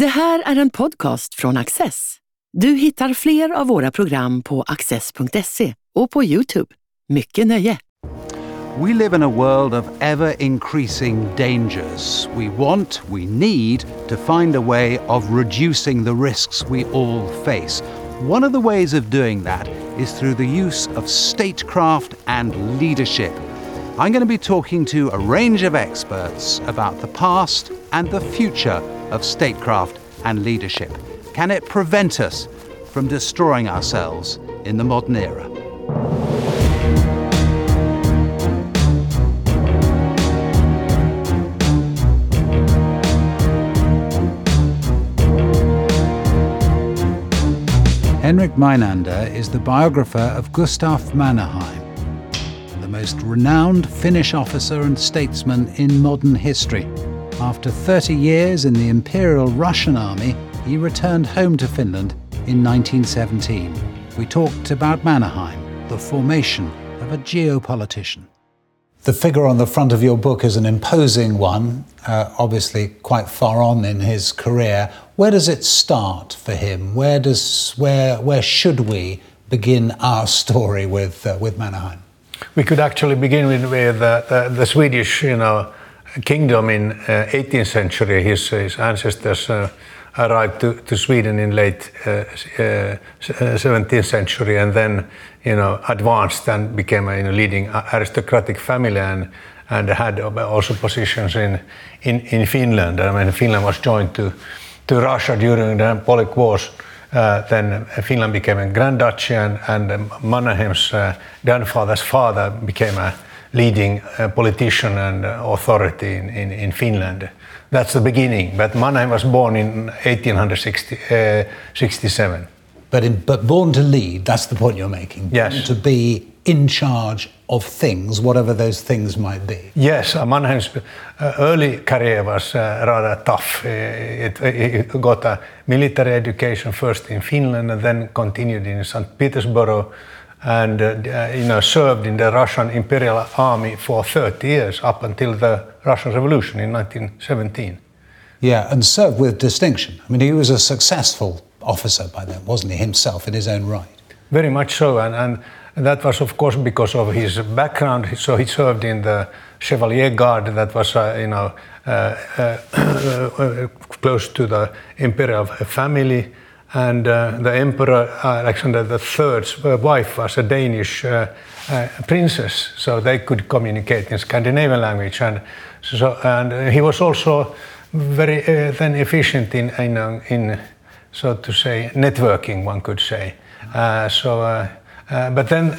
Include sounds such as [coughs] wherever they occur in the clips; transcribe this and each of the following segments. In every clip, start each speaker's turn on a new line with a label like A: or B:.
A: Det här är en podcast från Access. Du hittar fler av våra program på access.se och på Youtube. Mycket nöje!
B: We live in a world of ever increasing dangers. We want, we need to find a way of reducing the risks we all face. One of the ways of doing that is through the use of statecraft and leadership. I'm going to be talking to a range of experts about the past and the future of statecraft and leadership. Can it prevent us from destroying ourselves in the modern era? Henrik Meinander is the biographer of Gustaf Mannerheim, the most renowned Finnish officer and statesman in modern history. After 30 years in the Imperial Russian Army, he returned home to Finland in 1917. We talked about Mannerheim, the formation of a geopolitician. The figure on the front of your book is an imposing one, uh, obviously quite far on in his career. Where does it start for him? Where does where where should we begin our story with uh, with Mannerheim?
C: We could actually begin with, with uh, the, the, Swedish, you know, kingdom in 18th uh, century. His, his ancestors uh, arrived to, to Sweden in late 17th century, and then you know, advanced and became a you know, leading aristocratic family and, and had also positions in, in, in Finland. I mean, Finland was joined to, to Russia during the Polish Wars. Uh, then Finland became a Grand Duchy, and, and Mannerheim's uh, grandfather's father became a leading uh, politician and authority in, in, in, Finland. That's the beginning. But Mannerheim was born in 1867. Uh,
B: but, in, but born to lead, that's the point you're making.
C: Yes.
B: to be in charge of things, whatever those things might be.
C: Yes, Mannerheim's uh, early career was uh, rather tough. Uh, it, it, got a military education first in Finland and then continued in St. Petersburg and uh, uh, you know, served in the Russian Imperial Army for 30 years up until the Russian Revolution in 1917.
B: Yeah, and served with distinction. I mean, he was a successful officer by then, wasn't he, himself in his own right?
C: Very much so, and, and that was, of course, because of his background. So he served in the Chevalier Guard, that was, uh, you know, uh, uh, [coughs] close to the imperial family. And uh, the Emperor Alexander III's wife was a Danish uh, uh, princess, so they could communicate in Scandinavian language. And, so, and he was also very then efficient in, in, in so to say, networking, one could say. Uh, so, uh, uh, but then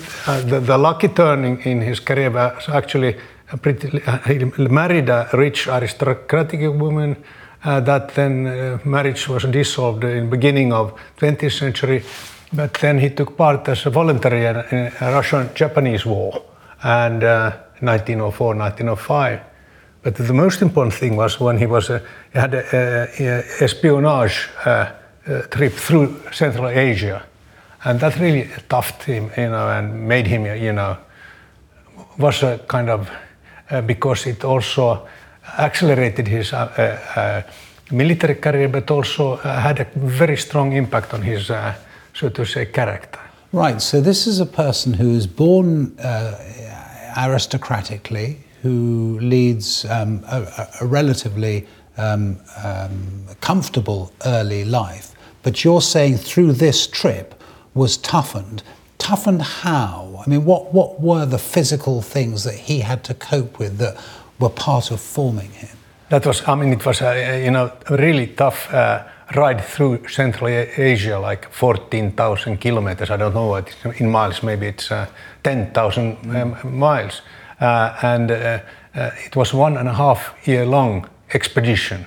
C: the, the, lucky turn in, his career was actually pretty, he married a rich aristocratic woman. Uh, that then uh, marriage was dissolved in beginning of 20th century but then he took part as a voluntary in a Russian-Japanese war and uh, 1904 1905 but the most important thing was when he was he had a, espionage uh, trip through Central Asia, and that really toughed him, you know, and made him, you know, was a kind of uh, because it also accelerated his uh, uh, military career, but also uh, had a very strong impact on his, so to say, character.
B: Right. So this is a person who is born aristocratically, who leads um, a, a, relatively um, um, comfortable early life, but you're saying through this trip was toughened. Toughened how? I mean, what, what were the physical things that he had to cope with that were part of forming him?
C: That was, I mean, it was a, you know, a really tough uh, ride through Central Asia, like 14,000 kilometers. I don't know what in miles, maybe it's uh, 10,000 um, miles. Uh, and uh, uh, it was one and a half year long expedition.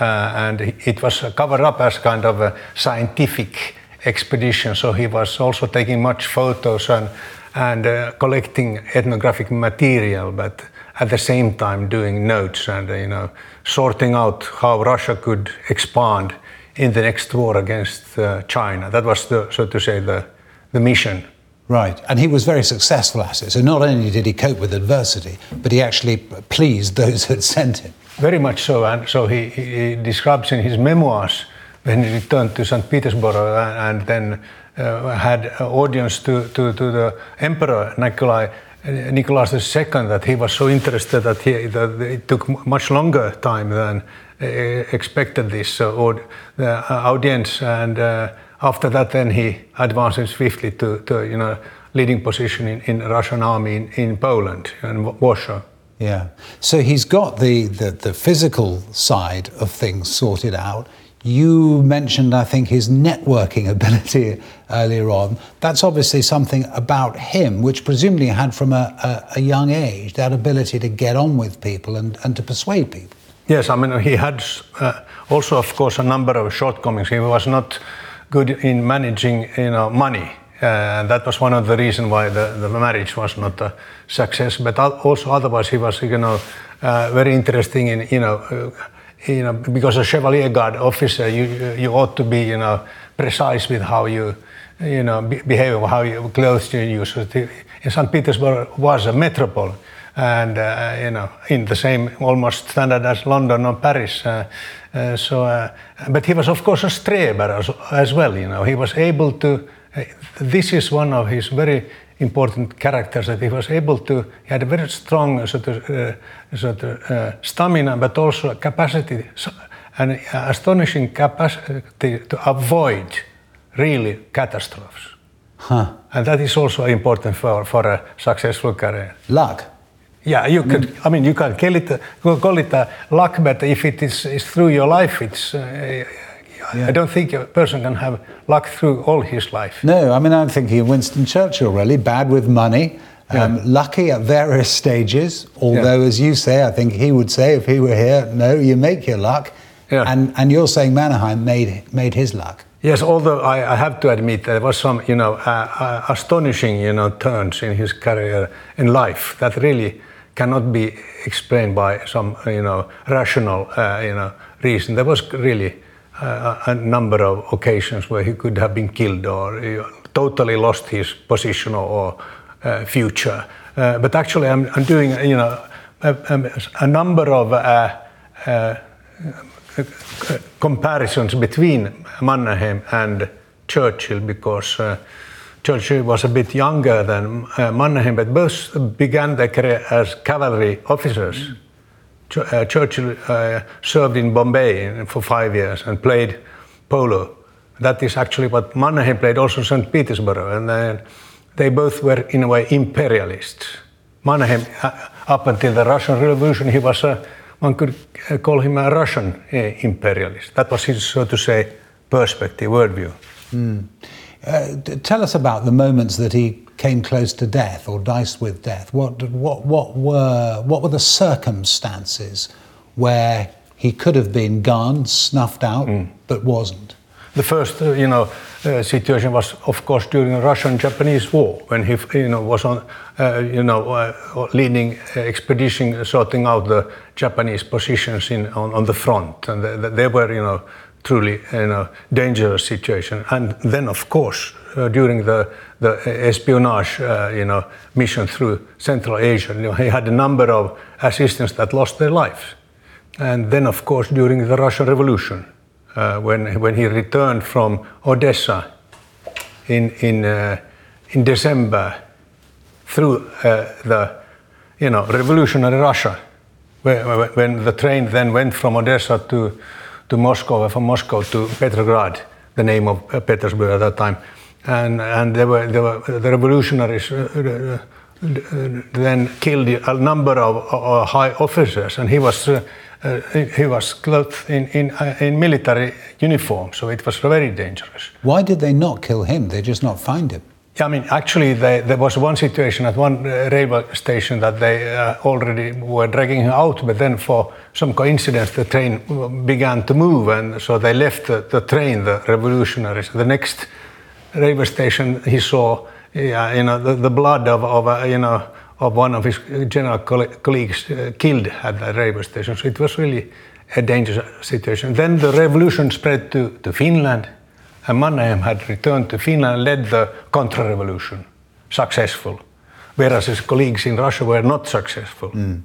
C: Uh, and it was covered up as kind of a scientific expedition. So he was also taking much photos and and uh, collecting ethnographic material, but at the same time doing notes and you know sorting out how Russia could expand in the next war against uh, China. That was the so to say the the mission.
B: Right, and he was very successful at it. So not only did he cope with adversity, but he actually pleased those [laughs] who had sent him.
C: very much so. And so he, he describes in his memoirs when he returned to St. Petersburg and, and then uh, had audience to, to, to the emperor Nikolai Nicholas II that he was so interested that, he, that it took much longer time than uh, expected this uh, the audience and uh, after that then he advances swiftly to, to you know leading position in, in Russian army in, in Poland and Warsaw.
B: Yeah. So he's got the, the, the physical side of things sorted out. You mentioned, I think, his networking [laughs] ability earlier on. That's obviously something about him, which presumably had from a, a, a young age, that ability to get on with people and, and to persuade people.
C: Yes, I mean, he had uh, also, of course, a number of shortcomings. He was not good in managing, you know, money. Uh, and that was one of the reasons why the, the marriage was not a success. But also, otherwise, he was, you know, uh, very interesting in, you know, uh, you know, because a Chevalier Guard officer, you you ought to be, you know, precise with how you, you know, behave, how you clothes you use. In St. Petersburg was a metropole, and uh, you know, in the same almost standard as London or Paris. Uh, uh, so, uh, but he was of course a streber as, as, well. You know, he was able to. Uh, this is one of his very important characters that he was able to, he had a very strong sort of, uh, sort of uh, stamina, but also a capacity, an astonishing capacity to avoid really catastrophes. Huh. And that is also important for, for a successful career.
B: Luck.
C: Yeah, you could. I mean, you can call it, call it a luck, but if it is, is through your life, it's uh, yeah. I don't think a person can have luck through all his life.
B: No, I mean, I'm thinking of Winston Churchill, really. Bad with money, um, yeah. lucky at various stages. Although, yeah. as you say, I think he would say if he were here, no, you make your luck. Yeah. And, and you're saying Mannerheim made, made his luck.
C: Yes, although I, I have to admit there was some, you know, uh, uh, astonishing, you know, turns in his career in life that really cannot be explained by some, you know, rational, uh, you know, reason. There was really uh, a number of occasions where he could have been killed or totally lost his position or, uh, future. Uh, but actually, I'm, I'm, doing you know a, a number of uh, uh, comparisons between Mannerheim and Churchill because. Churchill was a bit younger than Mannerheim, but both began their career as cavalry officers. Mm uh, Churchill uh, served in Bombay for five years and played polo. That is actually what Mannerheim played also St. Petersburg. And then they both were, in a way, imperialists. Mannerheim, uh, up until the Russian Revolution, he was a, one could uh, call him a Russian uh, imperialist. That was his, so to say, perspective, worldview. Mm.
B: Uh, tell us about the moments that he came close to death or diced with death? What, what, what, were, what were the circumstances where he could have been gone, snuffed out, mm. but wasn't?
C: The first, uh, you know, uh, situation was, of course, during the Russian-Japanese War, when he, you know, was on, uh, you know, uh, leading expedition, sorting out the Japanese positions in on, on the front, and they, they were, you know, truly, you know, dangerous situation. And then, of course, uh, during the, the espionage uh, you know, mission through Central Asia. You know, he had a number of assistants that lost their lives. And then, of course, during the Russian Revolution, uh, when, when he returned from Odessa in, in, uh, in December through uh, the you know, revolutionary Russia, where, when the train then went from Odessa to, to Moscow, from Moscow to Petrograd, the name of uh, Petersburg at that time and and there were, there were the revolutionaries uh, uh, uh, then killed a number of high officers, and he was he was clothed in in, in military uniform, so it was very dangerous.
B: Why did they not kill him? They just not find him.
C: Yeah, I mean, actually, they, there was one situation at one uh, railway station that they uh, already were dragging him out, but then for some coincidence, the train began to move, and so they left the, the train, the revolutionaries. The next railway station, he saw, yeah, you know, the, the blood of, of uh, you know, of one of his general colleagues uh, killed at the railway station. So it was really a dangerous situation. Then the revolution spread to, to Finland, and Mannerheim had returned to Finland and led the counter-revolution, successful, whereas his colleagues in Russia were not successful. Mm.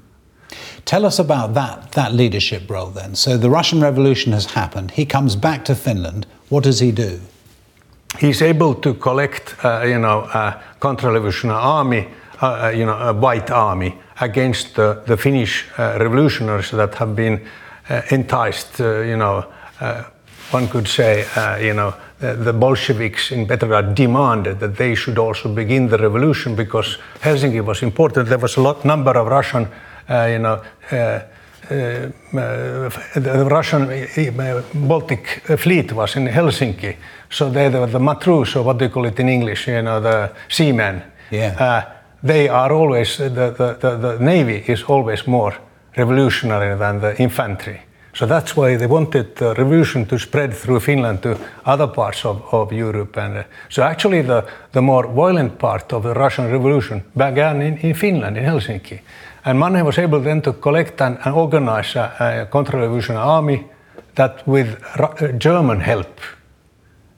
B: Tell us about that, that leadership role then. So the Russian Revolution has happened. He comes back to Finland. What does he do?
C: He's able to collect, uh, you know, a counter-revolutionary army, uh, uh, you know, a white army against the, the Finnish uh, revolutionaries that have been uh, enticed, uh, you know, one could say, you know, the Bolsheviks in Petrograd demanded that they should also begin the revolution because Helsinki was important. There was a lot number of Russian, you know, the Russian eh, Baltic fleet was in Helsinki, so they were the matrus, or what do you call it in English? You know, the seamen.
B: Yeah.
C: Uh, they are always the, the, the, the navy is always more revolutionary than the infantry. So that's why they wanted the revolution to spread through Finland to other parts of, of Europe. And uh, so actually the, the more violent part of the Russian Revolution began in, in Finland, in Helsinki. And Mannerheim was able then to collect and, and organize a, a counter-revolutionary army that with uh, German help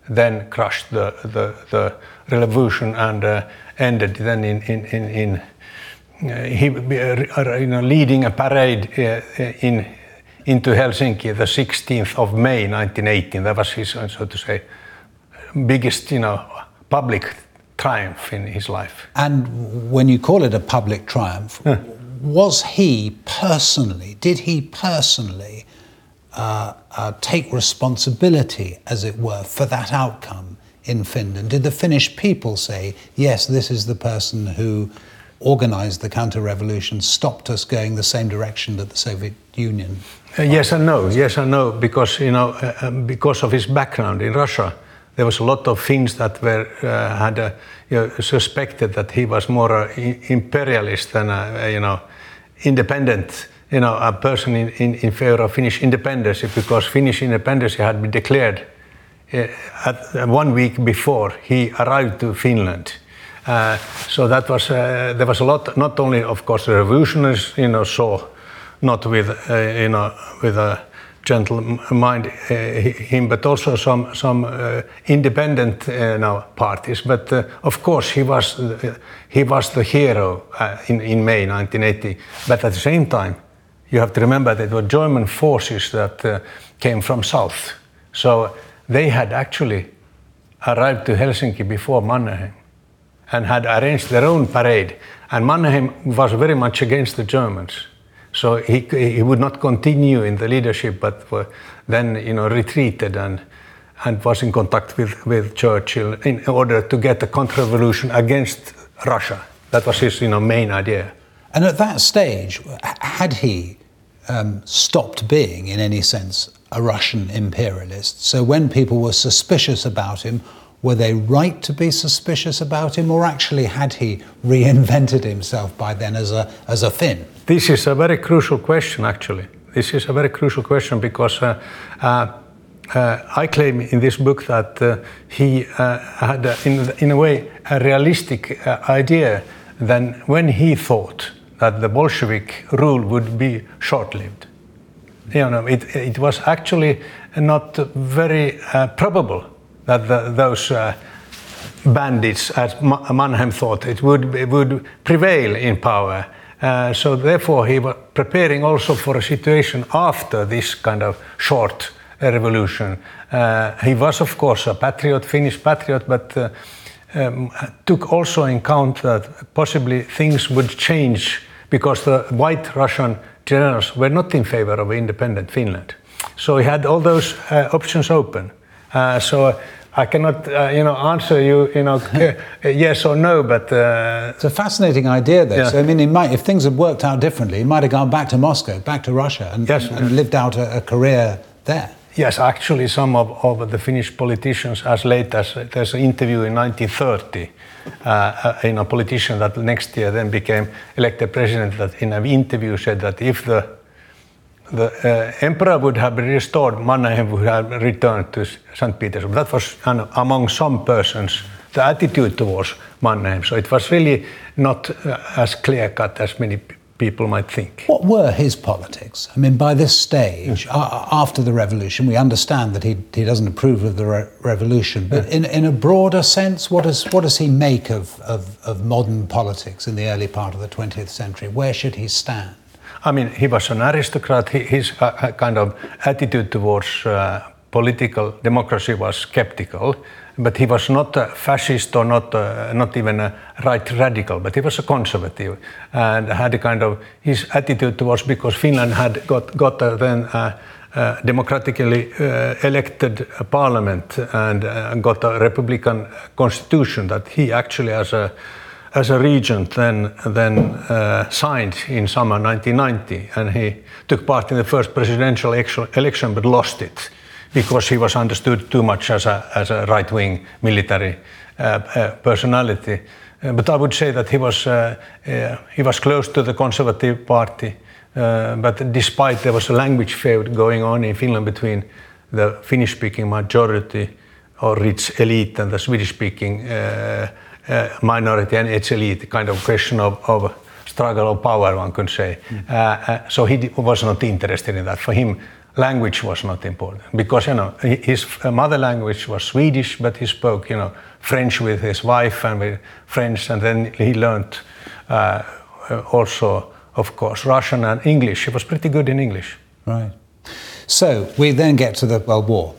C: then crushed the, the, the revolution and uh, ended then in, in, in, in uh, he, uh, you know, leading a parade uh, in into Helsinki the 16th of May 1918. That was his, so to say, biggest, you know, public triumph in his life.
B: And when you call it a public triumph, yeah. Was he personally, did he personally uh, uh, take responsibility, as it were, for that outcome in Finland? Did the Finnish people say, yes, this is the person who organized the counter revolution, stopped us going the same direction that the Soviet Union
C: uh, yes and no. Yes and no, because you know, uh, um, because of his background in Russia, there was a lot of things that were uh, had uh, you know, suspected that he was more imperialist than you know independent. You know, a person in, in, in favor of Finnish independence because Finnish independence had been declared uh, at, one week before he arrived to Finland. Uh, so that was there was a lot. Not only, of course, the revolutionaries, you know, saw not with uh, you know with a gentle mind uh, him, but also some some uh, independent uh, now parties. But of course, he was he was the hero in in May 1980. But at the same time, you have to remember that it were German forces that came from south, so they had actually arrived to Helsinki before Mannerheim and had arranged their own parade. And Mannerheim was very much against the Germans. So he, he would not continue in the leadership, but then you know retreated and and was in contact with, with Churchill in order to get a counter-revolution against Russia. That was his you know main idea.
B: And at that stage, had he um, stopped being, in any sense, a Russian imperialist? So when people were suspicious about him, were they right to be suspicious about him, or actually had he reinvented himself by then as a, as a Finn?
C: This is a very crucial question, actually. This is a very crucial question because uh, uh, uh, I claim in this book that uh, he uh, had, in, in a way, a realistic idea than when he thought that the Bolshevik rule would be short lived. You know, it, it was actually not very probable that the, those bandits, as Mannerheim thought, it would, it would prevail in power. Uh, so therefore, he was preparing also for a situation after this kind of short revolution. Uh, he was, of course, a patriot, Finnish patriot, but uh, um, took also in count that possibly things would change because the white Russian generals were not in favor of independent Finland. So he had all those uh, options open. Uh, so I cannot, uh, you know, answer you, you know, [laughs] yes or no, but uh,
B: it's a fascinating idea. Though. Yeah. So I mean, might, if things had worked out differently, he might have gone back to Moscow, back to Russia, and, yes, and, and lived out a, a, career there.
C: Yes, actually, some of, of the Finnish politicians, as late as there's an interview in 1930, uh, in a politician that next year then became elected president, that in an interview said that if the the uh, emperor would have been restored, Mannerheim would have returned to St. Petersburg. That was of among some persons the attitude towards Mannerheim. So it was really not uh, as clear cut as many people might think.
B: What were his politics? I mean, by this stage, uh, after the revolution, we understand that he, he doesn't approve of the re- revolution, but in, in a broader sense, what, is, what does he make of, of, of modern politics in the early part of the 20th century? Where should he stand?
C: I mean, he was an aristocrat. He, his uh, uh kind of attitude towards uh, political democracy was skeptical, but he was not a fascist or not uh, not even a right radical, but he was a conservative and had a kind of his attitude towards because Finland had got got uh, then. Uh, democratically uh, elected parliament and uh, got a republican constitution that he actually as a as a regent then then uh, signed in summer 1990 and he took part in the first presidential election but lost it because he was understood too much as a as a right wing military uh, personality. But I would say that he was he was close to the conservative party uh, but despite there was a language feud going on in Finland between the Finnish-speaking majority or rich elite and the Swedish-speaking uh, uh, minority and its elite, kind of question of, of struggle of power, one could say. Mm. so he was not interested in that. For him, language was not important because you know his mother language was Swedish, but he spoke you know French with his wife and with French, and then he learned uh, also of course, Russian and English. He was pretty good in English.
B: Right. So we then get to the World War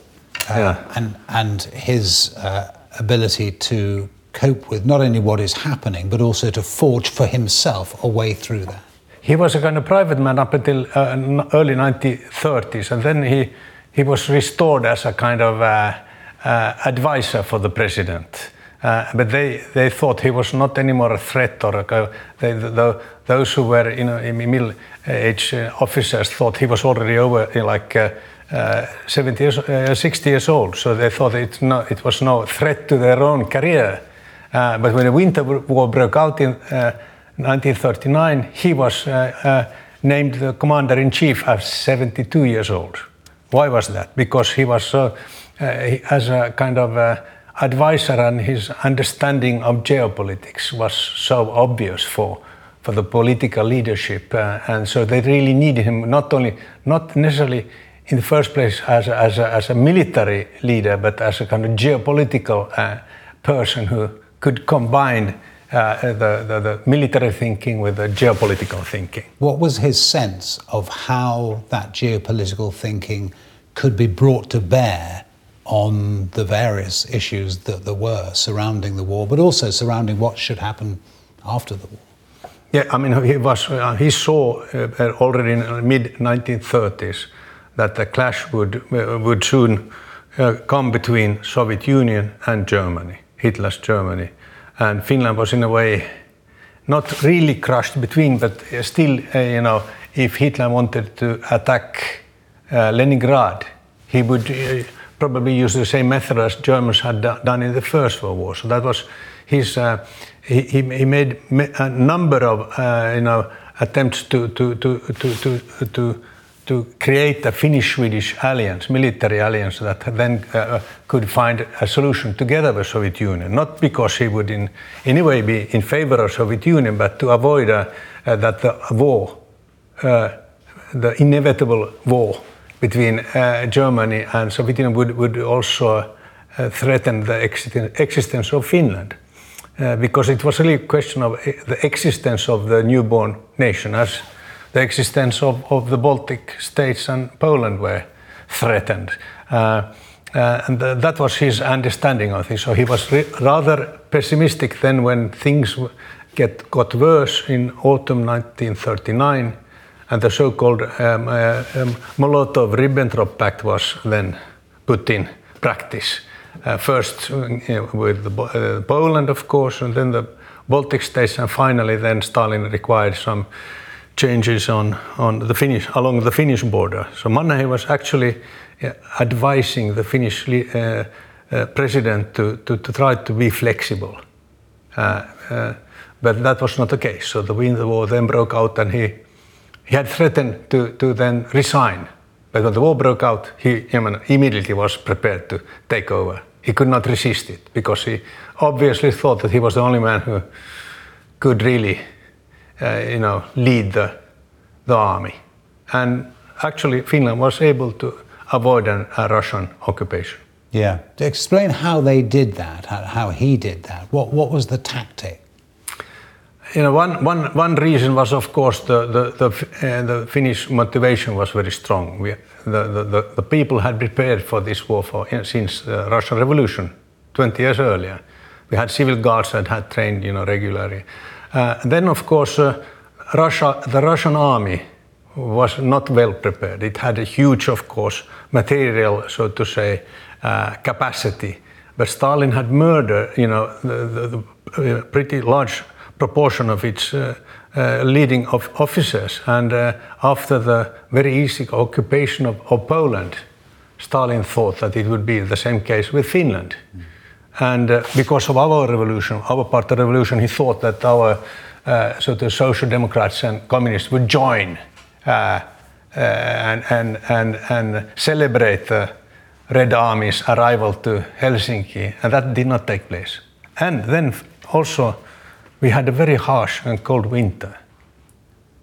B: uh, yeah. and, and his uh, ability to cope with not only what is happening, but also to forge for himself a way through that.
C: He was a kind of private man up until uh, early 1930s, and then he, he was restored as a kind of uh, uh, advisor for the president. Uh, but they, they thought he was not anymore a threat or a, they, the, those who were you know, middle age uh, officers thought he was already over like uh, uh, 70 years, uh, 60 years old. So they thought it, no, it was no threat to their own career. Uh, but when the Winter War broke out in 1939, he was named the commander in chief at 72 years old. Why was that? Because he was as a kind of advisor and his understanding of geopolitics was so obvious for for the political leadership, uh, and so they really needed him not only not necessarily in the first place as a, as a, as a military leader, but as a kind of geopolitical uh, person who could combine uh, the, the, the, military thinking with the geopolitical thinking.
B: What was his sense of how that geopolitical thinking could be brought to bear on the various issues that there were surrounding the war, but also surrounding what should happen after the war.
C: Yeah, I mean, he was uh, he saw uh, already in the mid 1930s that the clash would uh, would soon uh, come between Soviet Union and Germany, Hitler's Germany, and Finland was in a way not really crushed between, but still, uh, you know, if Hitler wanted to attack uh, Leningrad, he would probably use the same method as Germans had done in the First World War. So that was his. Uh, he, he made a number of uh, you know attempts to to to to to. to to create a Finnish-Swedish alliance, military alliance that then uh, could find a solution together with Soviet Union. Not because he would in any way be in favor of Soviet Union, but to avoid uh, uh, that the war, uh, the inevitable war between uh, Germany and Soviet Union would, would also uh, threaten the existence of Finland. Because it was really a question of the existence of the newborn nation as the existence of, of the Baltic states and Poland were threatened. Uh, uh, and th that was his understanding of this. So he was rather pessimistic then when things get, got worse in autumn 1939 and the so-called um, uh, um, Molotov-Ribbentrop Pact was then put in practice. Uh, first uh, with the, uh, Poland, of course, and then the Baltic states, and finally then Stalin required some changes on, on the Finnish along the Finnish border. So Mannerheim was actually uh, advising the Finnish uh, president to, to, to, try to be flexible. but that was not the case. So the Winter War then broke out, and he he had threatened to, to then resign. But when the war broke out, he immediately was prepared to take over. He could not resist it because he obviously thought that he was the only man who could really, uh, you know, lead the, the army. And actually, Finland was able to avoid an, a Russian occupation.
B: Yeah. To explain how they did that, how he did that. What, what was the tactic?
C: you know, one, one, one reason was, of course, the, the, the, uh, the Finnish motivation was very strong. We, the, the, the, people had prepared for this war for, since the Russian Revolution, 20 years earlier. We had civil guards that had trained, you know, regularly. Uh, then, of course, uh, Russia, the Russian army was not well prepared. It had a huge, of course, material, so to say, uh, capacity. But Stalin had murdered, you know, the, the, the uh, pretty large proportion of its uh, uh, leading of officers. And after the very easy occupation of, of, Poland, Stalin thought that it would be the same case with Finland. Mm. And uh, because of our revolution, our part of the revolution, he thought that our uh, so the social democrats and communists would join uh, and, and, and, and celebrate the Red Army's arrival to Helsinki, and that did not take place. And then also we had a very harsh and cold winter.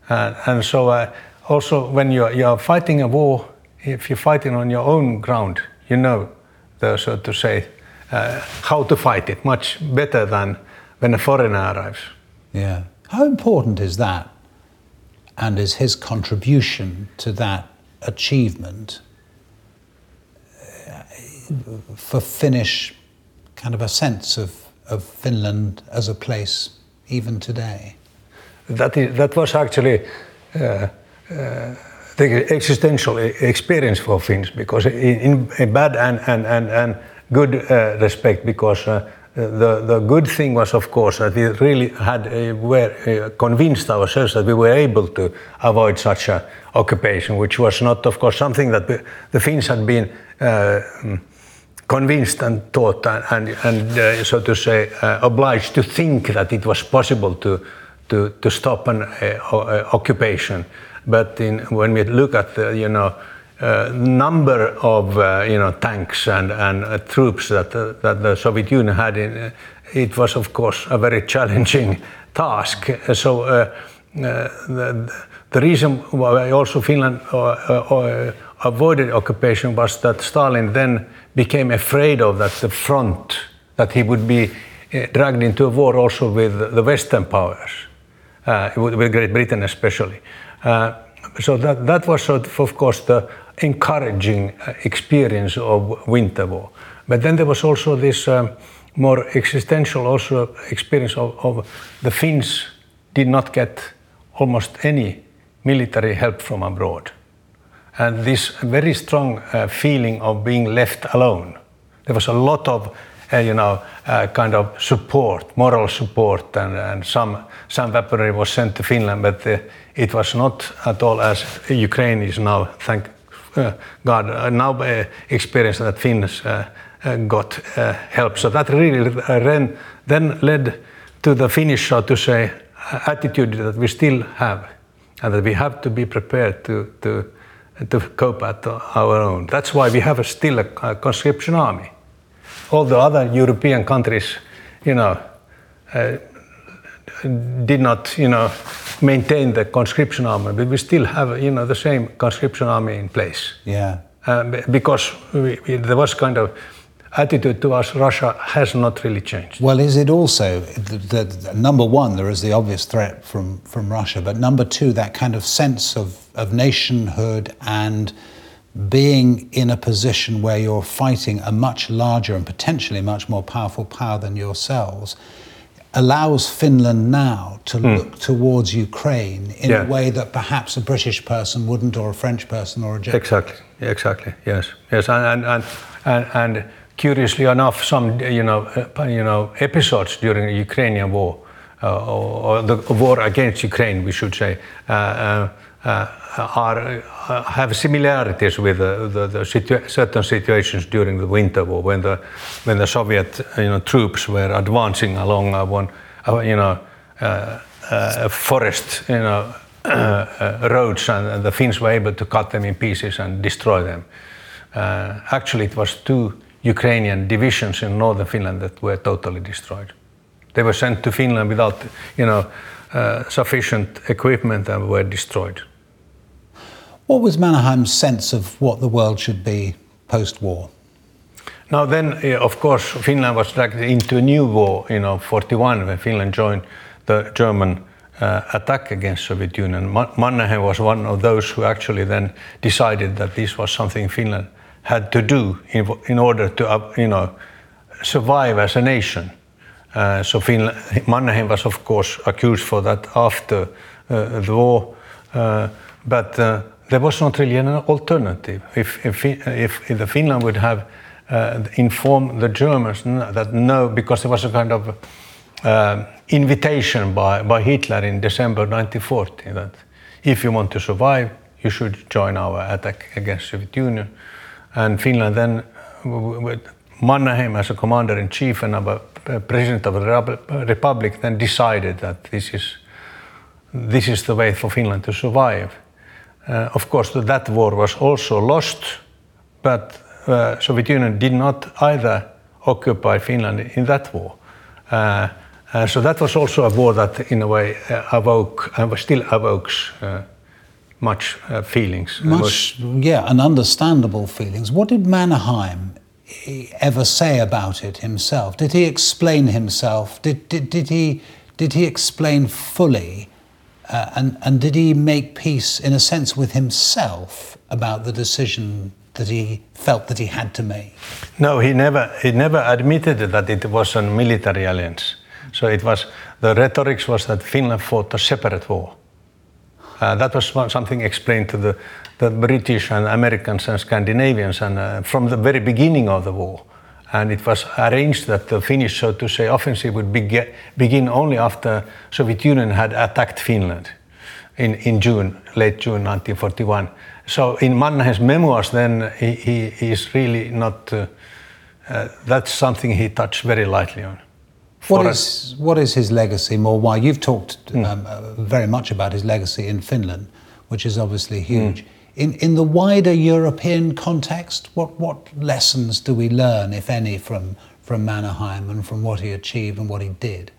C: And, so uh, also when you're, you're fighting a war, if you're fighting on your own ground, you know, the, so to say, uh, how to fight it much better than when a foreigner arrives.
B: Yeah. How important is that? And is his contribution to that achievement uh, for Finnish kind of a sense of, of Finland as a place even today?
C: That, is, that was actually uh, uh, the existential experience for Finns because in, in bad and, and, and, and good uh, respect because uh, the, the good thing was, of course, that we really had uh, were uh, convinced ourselves that we were able to avoid such an occupation, which was not, of course, something that the, the Finns had been uh, convinced and taught and, and, and uh, so to say, obliged to think that it was possible to, to, to stop an occupation. But in, when we look at the, you know, uh, number of uh, you know tanks and, and uh, troops that that the Soviet Union had in it was of course a very challenging [laughs] task. So the, the reason why also Finland avoided occupation was that Stalin then became afraid of that the front, that he would be uh, dragged into a war also with the Western powers, uh, with Great Britain especially. Uh, so that, that was, sort of, of course, the encouraging uh, experience of winter war. But then there was also this um, more existential also experience of, of the Finns did not get almost any military help from abroad and this very strong uh, feeling of being left alone. There was a lot of, uh, you know, uh, kind of support, moral support, and, and some some weaponry was sent to Finland, but uh, it was not at all as Ukraine is now. Thank Uh, God, uh, now uh, experience that Finns uh, got help. So that really then, then led to the Finnish, so to say, attitude that we still have, and that we have to be prepared to to to cope at our own. That's why we have a still a, a conscription army. All the other European countries, you know, uh, did not, you know, maintain the conscription army, but we still have, you know, the same conscription army in place.
B: Yeah.
C: Um, because we, we, there was kind of attitude to us, Russia has not really changed.
B: Well, is it also the, the, number one? There is the obvious threat from from Russia, but number two, that kind of sense of of nationhood and being in a position where you're fighting a much larger and potentially much more powerful power than yourselves allows Finland now to mm. look towards Ukraine in yeah. a way that perhaps a British person wouldn't, or a French person, or a German.
C: Exactly, exactly, yes, yes, and and and, and curiously enough, some you know uh, you know episodes during the Ukrainian war uh, or, or, the war against Ukraine, we should say, uh, uh, uh Uh, are uh, have similarities with the, the situa certain situations during the winter war when the when the Soviet you know troops were advancing along one you know uh, uh, forest you know roads and, the Finns were able to cut them in pieces and destroy them. actually, it was two Ukrainian divisions in northern Finland that were totally destroyed. They were sent to Finland without, you know, uh, sufficient equipment and were destroyed.
B: What was Mannerheim's sense of what the world should be post-war?
C: Now then, of course, Finland was dragged into a new war, you know, 41 when Finland joined the German uh, attack against Soviet Union. Mannerheim was one of those who actually then decided that this was something Finland had to do in, in order to, uh, you know, survive as a nation. Uh, so Finland, Mannerheim was of course accused for that after uh, the war, uh, but uh, there was not really an alternative. If, if, if, if Finland would have uh, informed the Germans that no, because there was a kind of uh, invitation by, by Hitler in December 1940 that if you want to survive, you should join our attack against Soviet Union. And Finland then, with Mannerheim as a commander in chief and our president of the republic, then decided that this is this is the way for Finland to survive. Uh, of course, that war was also lost, but uh, Soviet Union did not either occupy Finland in that war. Uh, uh, so that was also a war that, in a way, uh, awoke, uh, still evokes uh, much uh, feelings.
B: Much, yeah, and understandable feelings. What did Mannerheim ever say about it himself? Did he explain himself? Did, did, did, he, did he explain fully? Uh, and, and did he make peace, in a sense, with himself about the decision that he felt that he had to make?
C: No, he never, he never admitted that it was a military alliance. So it was the rhetoric was that Finland fought a separate war. Uh, that was something explained to the, the British and Americans and Scandinavians and uh, from the very beginning of the war. And it was arranged that the Finnish, so to say, offensive would be, begin only after Soviet Union had attacked Finland in, in June, late June 1941. So in Mannerheim's memoirs, then he, he, he is really not. Uh, uh, that's something he touched very lightly on.
B: What is, what is his legacy more? Why you've talked mm. um, uh, very much about his legacy in Finland, which is obviously huge. Mm. In, in the wider European context, what, what lessons do we learn, if any, from, from Mannerheim and from what he achieved and what he did?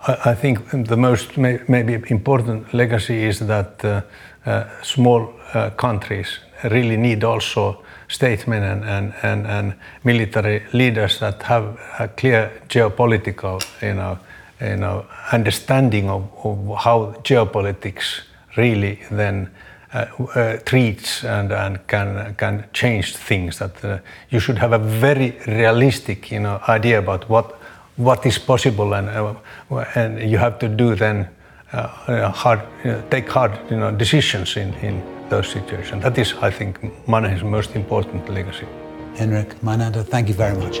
C: I, I think the most may, maybe important legacy is that uh, uh, small uh, countries really need also statesmen and, and, and, and military leaders that have a clear geopolitical you know, you know, understanding of, of how geopolitics really then treats and, and can, can change things. That uh, you should have a very realistic you know, idea about what, what is possible and, uh, and you have to do then uh, hard, take hard you know, decisions in, in those situations. That is, I think, Mannerheim's most important legacy.
B: Henrik Meinander, thank you very much.